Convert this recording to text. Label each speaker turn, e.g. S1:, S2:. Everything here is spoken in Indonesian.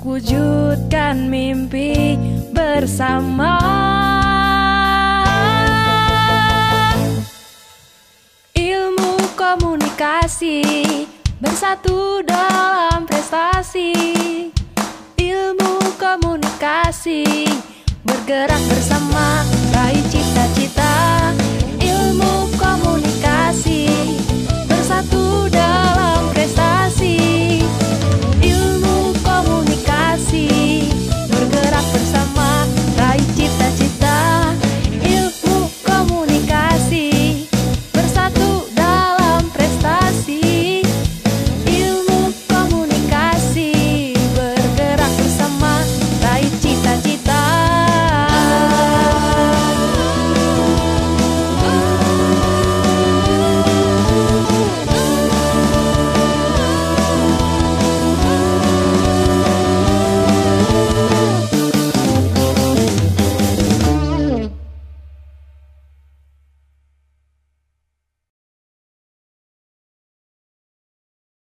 S1: wujudkan mimpi bersama. Ilmu komunikasi bersatu dalam prestasi. Ilmu komunikasi bergerak bersama raih cita-cita.